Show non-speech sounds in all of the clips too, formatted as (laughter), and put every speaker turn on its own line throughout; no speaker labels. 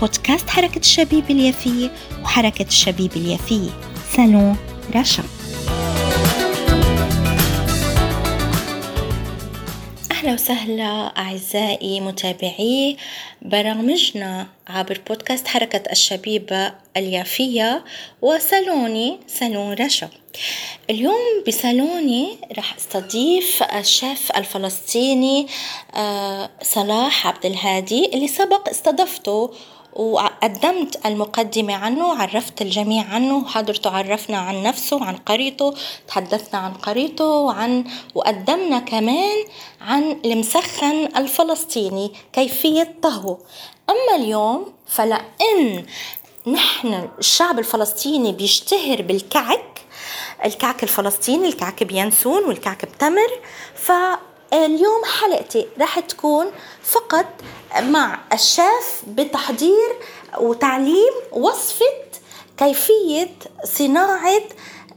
بودكاست حركة الشبيب اليافية وحركة الشبيب اليافية سالون رشا أهلا وسهلا أعزائي متابعي برامجنا عبر بودكاست حركة الشبيبة اليافية وسالوني سالون رشا. اليوم بصالوني رح أستضيف الشيف الفلسطيني آه، صلاح عبد الهادي اللي سبق استضفته وقدمت المقدمة عنه وعرفت الجميع عنه وحضرته عرفنا عن نفسه وعن قريته تحدثنا عن قريته وعن وقدمنا كمان عن المسخن الفلسطيني كيفية طهوه. أما اليوم فلأن نحن الشعب الفلسطيني بيشتهر بالكعك الكعك الفلسطيني الكعك بينسون والكعك بتمر. فاليوم حلقتي رح تكون فقط مع الشيف بتحضير وتعليم وصفة كيفية صناعة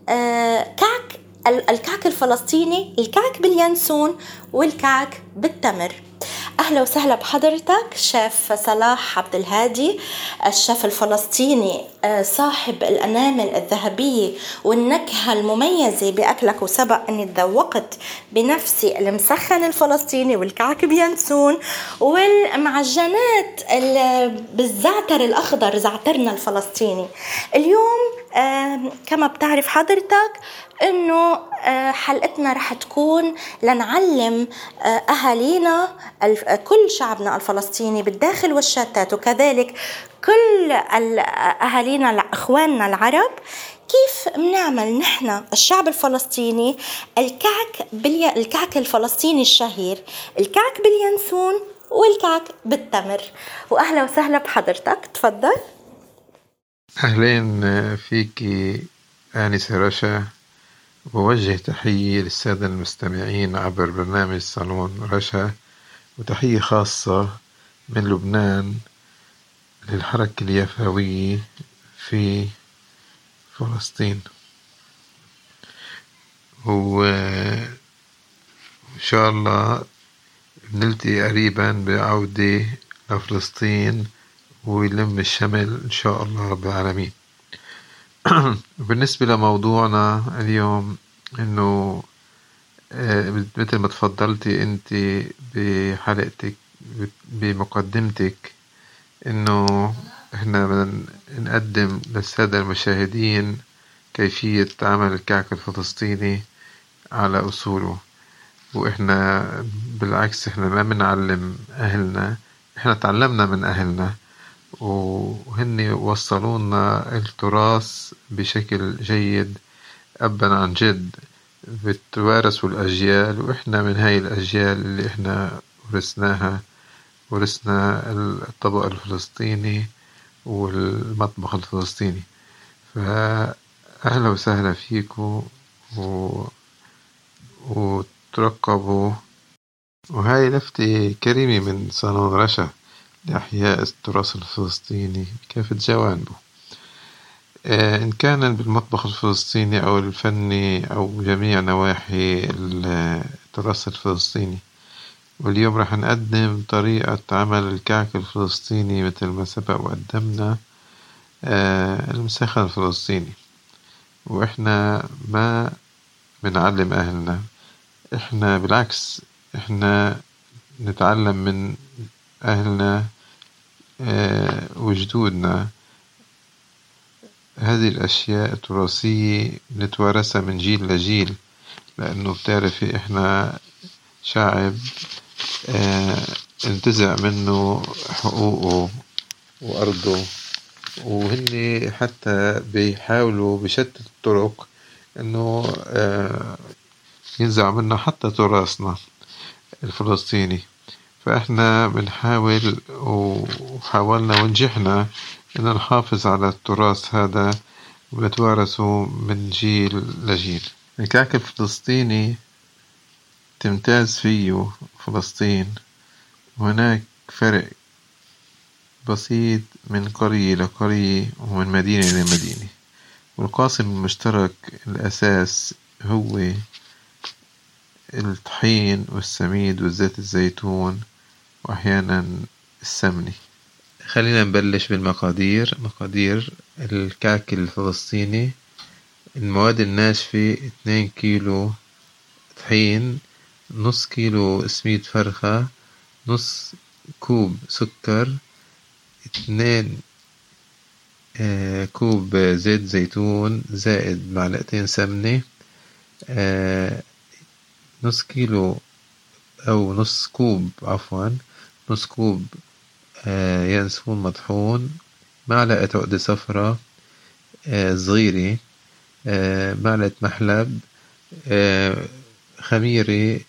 آه، كعك الكعك الفلسطيني الكعك باليانسون والكعك بالتمر. أهلا وسهلا بحضرتك شيف صلاح عبد الهادي الشيف الفلسطيني آه، صاحب الأنامل الذهبيه والنكهة المميزة بأكلك وسبق أني تذوقت بنفسي المسخن الفلسطيني والكعك بينسون والمعجنات بالزعتر الأخضر زعترنا الفلسطيني. اليوم كما بتعرف حضرتك آه، حلقتنا رح تكون لنعلم آه، أهالينا كل شعبنا الفلسطيني بالداخل والشتات وكذلك كل أهالينا إخواننا العرب كيف بنعمل نحن الشعب الفلسطيني الكعك بالي... الكعك الفلسطيني الشهير الكعك باليانسون والكعك بالتمر. وأهلا وسهلا بحضرتك تفضل.
أهلين فيك آنسة رشا. بوجه تحية للسادة المستمعين عبر برنامج صالون رشا وتحية خاصة من لبنان للحركة اليافاوية في فلسطين. وإن شاء الله بنلتقي قريبا بعودة لفلسطين ويلم الشمل إن شاء الله رب العالمين (clears throat) بالنسبة لموضوعنا اليوم إنه آه، مثل ما تفضلتي أنت بحلقتك بمقدمتك إنه إحنا بدنا نقدم للسادة المشاهدين كيفية عمل الكعك الفلسطيني على أصوله. وإحنا بالعكس إحنا ما بنعلم أهلنا إحنا تعلمنا من أهلنا. وهن وصلونا التراث بشكل جيد أبا عن جد بتوارثوا الأجيال وإحنا من هاي الأجيال اللي إحنا ورثناها. ورثنا الطبق الفلسطيني والمطبخ الفلسطيني. فأهلا وسهلا فيكم و... وترقبوا. وهاي لفتة كريمة من صالون رشا. لإحياء التراث الفلسطيني. بكافة جوانبه آه، إن كان بالمطبخ الفلسطيني أو الفني أو جميع نواحي التراث الفلسطيني. واليوم راح نقدم طريقة عمل الكعك الفلسطيني مثل ما سبق وقدمنا آه، المسخن الفلسطيني. وإحنا ما بنعلم أهلنا. إحنا بالعكس إحنا نتعلم من أهلنا آه، وجدودنا. هذه الأشياء التراثية نتوارثها من جيل لجيل لأنه بتعرفي إحنا شعب آه، انتزع منه حقوقه وأرضه. وهن حتى بيحاولوا بشتى الطرق إنه آه، ينزعوا منا حتى تراثنا الفلسطيني. فإحنا بنحاول وحاولنا ونجحنا إن نحافظ على التراث هذا ونتوارثه من جيل لجيل. الكعك الفلسطيني تمتاز فيه فلسطين. وهناك فرق بسيط من قرية لقرية ومن مدينة لمدينة والقاسم المشترك الأساس هو الطحين والسميد وزيت الزيتون. وأحيانا السمنة خلينا نبلش بالمقادير. مقادير الكعك الفلسطيني. المواد الناشفة اثنين كيلو طحين نص كيلو سميد فرخة نص كوب سكر اثنين آه، كوب زيت زيتون زائد معلقتين سمنة آه، نص كيلو أو نص كوب عفوا نص كوب آه، ينسون مطحون. معلقة عقدة صفرا صغيرة معلقة محلب خميرة.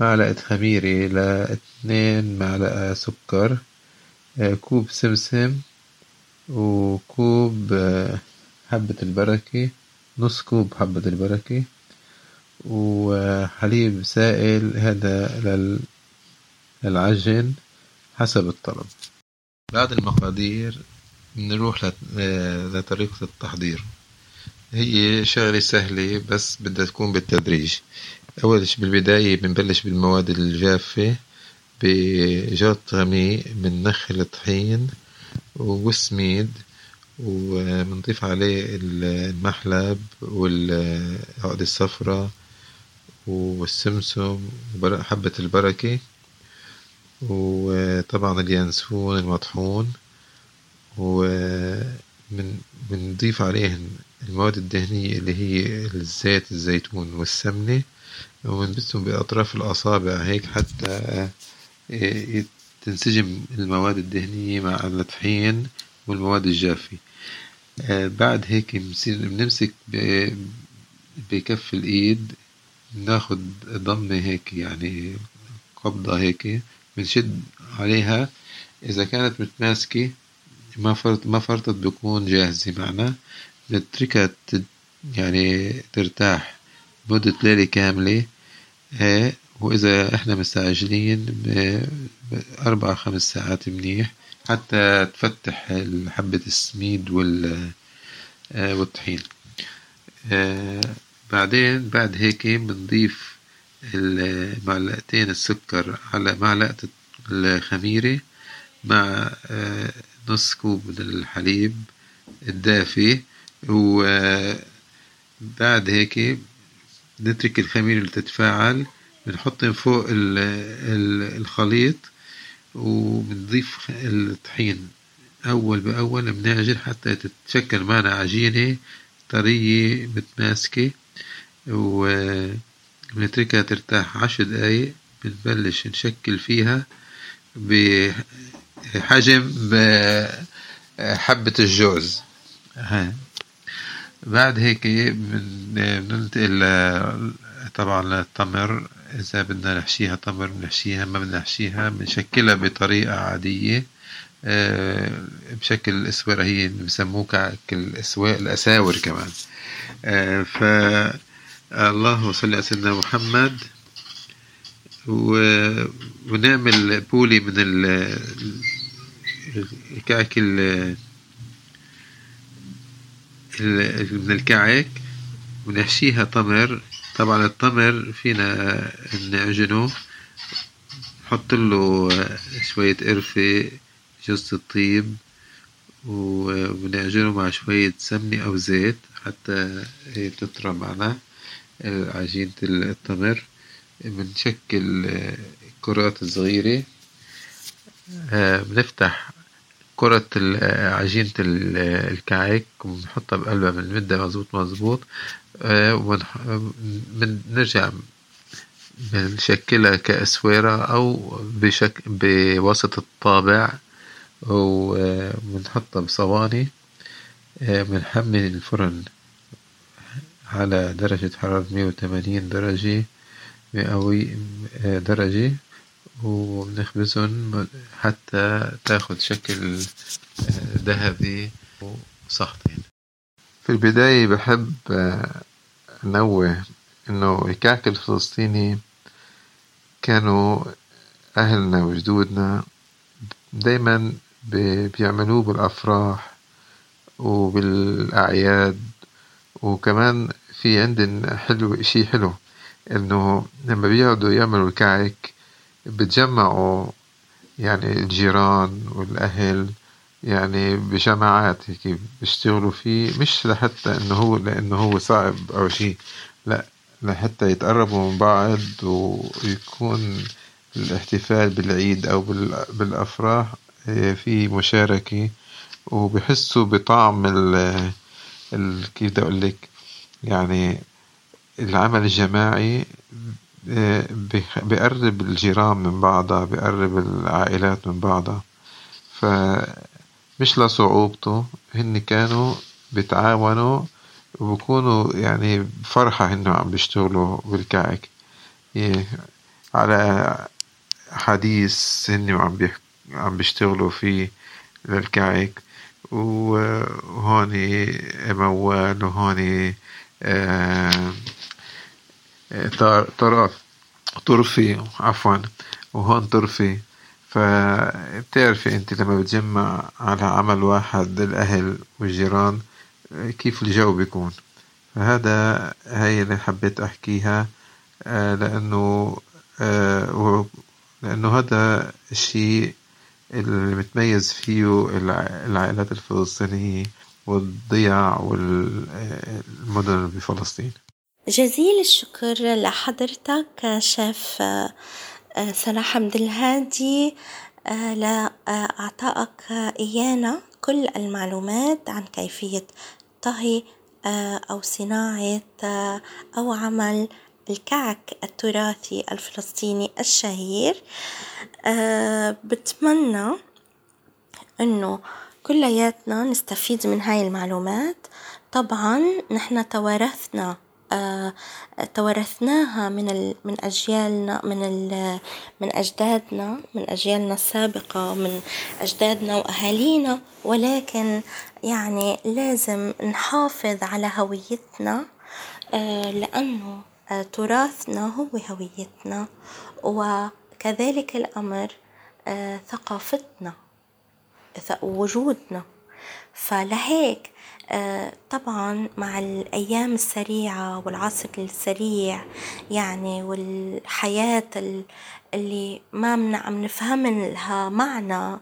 معلقة خميرة لاثنين معلقة سكر. كوب سمسم وكوب حبة البركة نص كوب حبة البركة. وحليب سائل هذا للعجن. حسب الطلب. بعد المقادير نروح لطريقة التحضير. هي شغلة سهلة بس بدها تكون بالتدريج. أول بالبداية بنبلش بالمواد الجافة بجاط غميق بننخل الطحين والسميد وبنضيف عليه المحلب والعقد الصفراء والسمسم وحبة البركة. وطبعا اليانسون المطحون وبنضيف عليه المواد الدهنية اللي هي الزيت الزيتون والسمنة وبنبثهم بأطراف الأصابع هيك حتى تنسجم المواد الدهنية مع الطحين والمواد الجافة. آه، بعد هيك بنمسك بكف الإيد بناخد ضمة هيك يعني قبضة هيك بنشد عليها. إذا كانت متماسكة ما فرط ما فرطت بكون جاهزة. معنا نتركها يعني ترتاح مدة ليلة كاملة وإذا إحنا مستعجلين بأربع خمس ساعات منيح. حتى تفتح حبة السميد وال آه، والطحين. آه، بعدين بعد هيك بنضيف معلقتين السكر على معلقة الخميرة مع آه، نص كوب من الحليب الدافي وبعد هيك نترك الخميرة تتفاعل بنحط فوق الخليط وبنضيف الطحين أول بأول بنعجن حتى تتشكل معنا عجينة طرية متماسكة وبنتركها ترتاح عشر دقايق بنبلش نشكل فيها بحجم حبة الجوز. بعد هيك بننتقل طبعا التمر إذا بدنا نحشيها تمر بنحشيها ما بدنا نحشيها بنشكلها بطريقة عادية. آه، بشكل الأسورة هي بسموه كالأسواق الأساور كمان. آه، ف اللهم صل على سيدنا محمد. ونعمل بولي من الكعك من الكعك ونحشيها تمر. طبعا التمر فينا نعجنه. نحط له شوية قرفة جوز الطيب ونعجنه مع شوية سمنة أو زيت حتى تطرى معنا. عجينة التمر بنشكل كرات صغيرة بنفتح كرة عجينة الكعك ونحطها بقلبها بنمدها مزبوط مزبوط بنرجع بنشكلها كأسوارة أو بشك... بواسطة الطابع. وبنحطها بصواني. بنحمل الفرن على درجة حرارة مية وتمانين درجة مئوي درجة. وبنخبزهم حتى تاخد شكل ذهبي وسخطين في البداية بحب نوه إنه الكعك الفلسطيني كانوا أهلنا وجدودنا دايما بيعملوه بالأفراح وبالأعياد. وكمان في عندنا حلو شي حلو إنه لما بيقعدوا يعملوا الكعك بتجمعوا يعني الجيران والأهل يعني بجماعات هيك بيشتغلوا فيه مش لحتى إنه هو لأنه هو صعب أو شيء لا لحتى يتقربوا من بعض ويكون الاحتفال بالعيد أو بالأفراح آه، في مشاركة وبحسوا بطعم ال كيف بدي أقول لك؟ يعني العمل الجماعي بيقرب الجيران من بعضها بيقرب العائلات من بعضها. فمش لصعوبته. هن كانوا بيتعاونوا وبكونوا يعني فرحة إنه عم بيشتغلوا بالكعك. إيه، على حديث هن عم عم بيشتغلوا فيه للكعك. وهون موال وهون طرف طرفي عفوا وهون طرفي فبتعرفي انت لما بتجمع على عمل واحد الأهل والجيران كيف الجو بيكون. فهذا هاي اللي حبيت أحكيها آه، لأنه آه، لأنه هذا الشيء اللي متميز فيه العائلات الفلسطينية. والضياع والمدن بفلسطين.
جزيل الشكر لحضرتك شيف آه، صلاح عبد الهادي لإعطائك إيانا كل المعلومات عن كيفية طهي آه، أو صناعة آه، أو عمل الكعك التراثي الفلسطيني الشهير. آه، بتمنى إنه كلياتنا نستفيد من هاي المعلومات. طبعا نحن توارثنا آه، توارثناها من من أجيالنا من من أجدادنا من أجيالنا السابقة من أجدادنا وأهالينا. ولكن يعني لازم نحافظ على هويتنا آه، لأنه آه، تراثنا هو هويتنا. وكذلك الأمر ثقافتنا. وجودنا. فلهيك آه، طبعا مع الأيام السريعة والعصر السريع يعني والحياة اللي ما عم نفهم لها معنى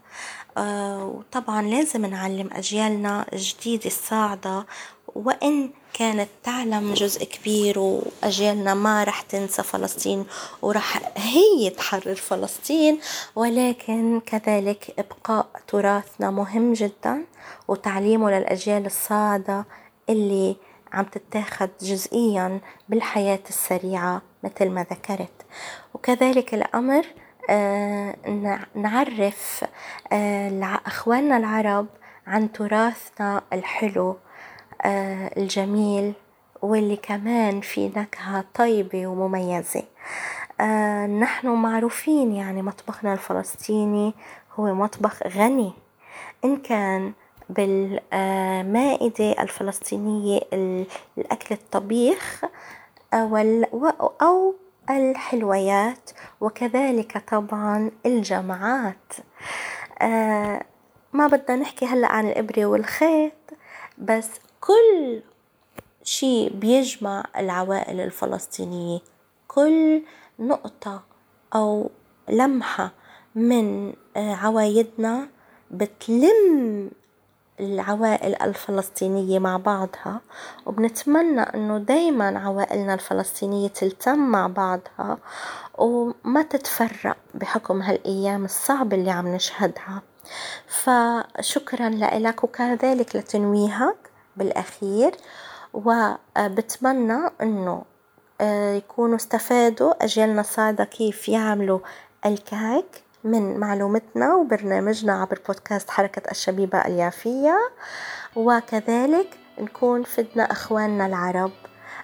آه، وطبعا لازم نعلم أجيالنا الجديدة الصاعدة وإن كانت تعلم جزء كبير وأجيالنا ما رح تنسى فلسطين ورح هي تحرر فلسطين ولكن كذلك إبقاء تراثنا مهم جدا وتعليمه للأجيال الصاعدة اللي عم تتاخد جزئيا بالحياة السريعة مثل ما ذكرت. وكذلك الأمر آه نعرف آه أخواننا العرب عن تراثنا الحلو. الجميل واللي كمان في نكهة طيبة ومميزة. آه نحن معروفين يعني مطبخنا الفلسطيني هو مطبخ غني. إن كان بالمائدة الفلسطينية الأكل الطبيخ أو الحلويات وكذلك طبعا الجمعات آه ما بدنا نحكي هلأ عن الإبرة والخيط بس كل شي بيجمع العوائل الفلسطينية كل نقطة أو لمحة من آه، عوايدنا بتلم العوائل الفلسطينية مع بعضها وبنتمنى إنه دايما عوائلنا الفلسطينية تلتم مع بعضها وما تتفرق بحكم هالأيام الصعبة اللي عم نشهدها. فشكرا لك وكذلك لتنويهك. بالأخير وبتمنى إنه آه، يكونوا استفادوا أجيالنا الصاعدة كيف يعملوا الكعك من معلومتنا وبرنامجنا عبر بودكاست حركة الشبيبة اليافية. وكذلك نكون فدنا أخواننا العرب.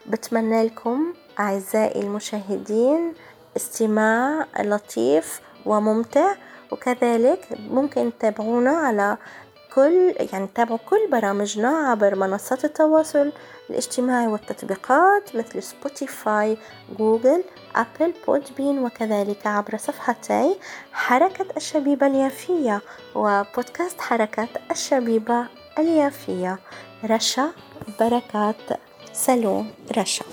بتمنى لكم أعزائي المشاهدين استماع لطيف وممتع. وكذلك ممكن تتابعونا على كل يعني تابعوا كل برامجنا عبر منصات التواصل الاجتماعي والتطبيقات مثل سبوتيفاي جوجل أبل Podbean وكذلك عبر صفحتي حركة الشبيبة اليافية وبودكاست حركة الشبيبة اليافية. رشا بركات. صالون رشا.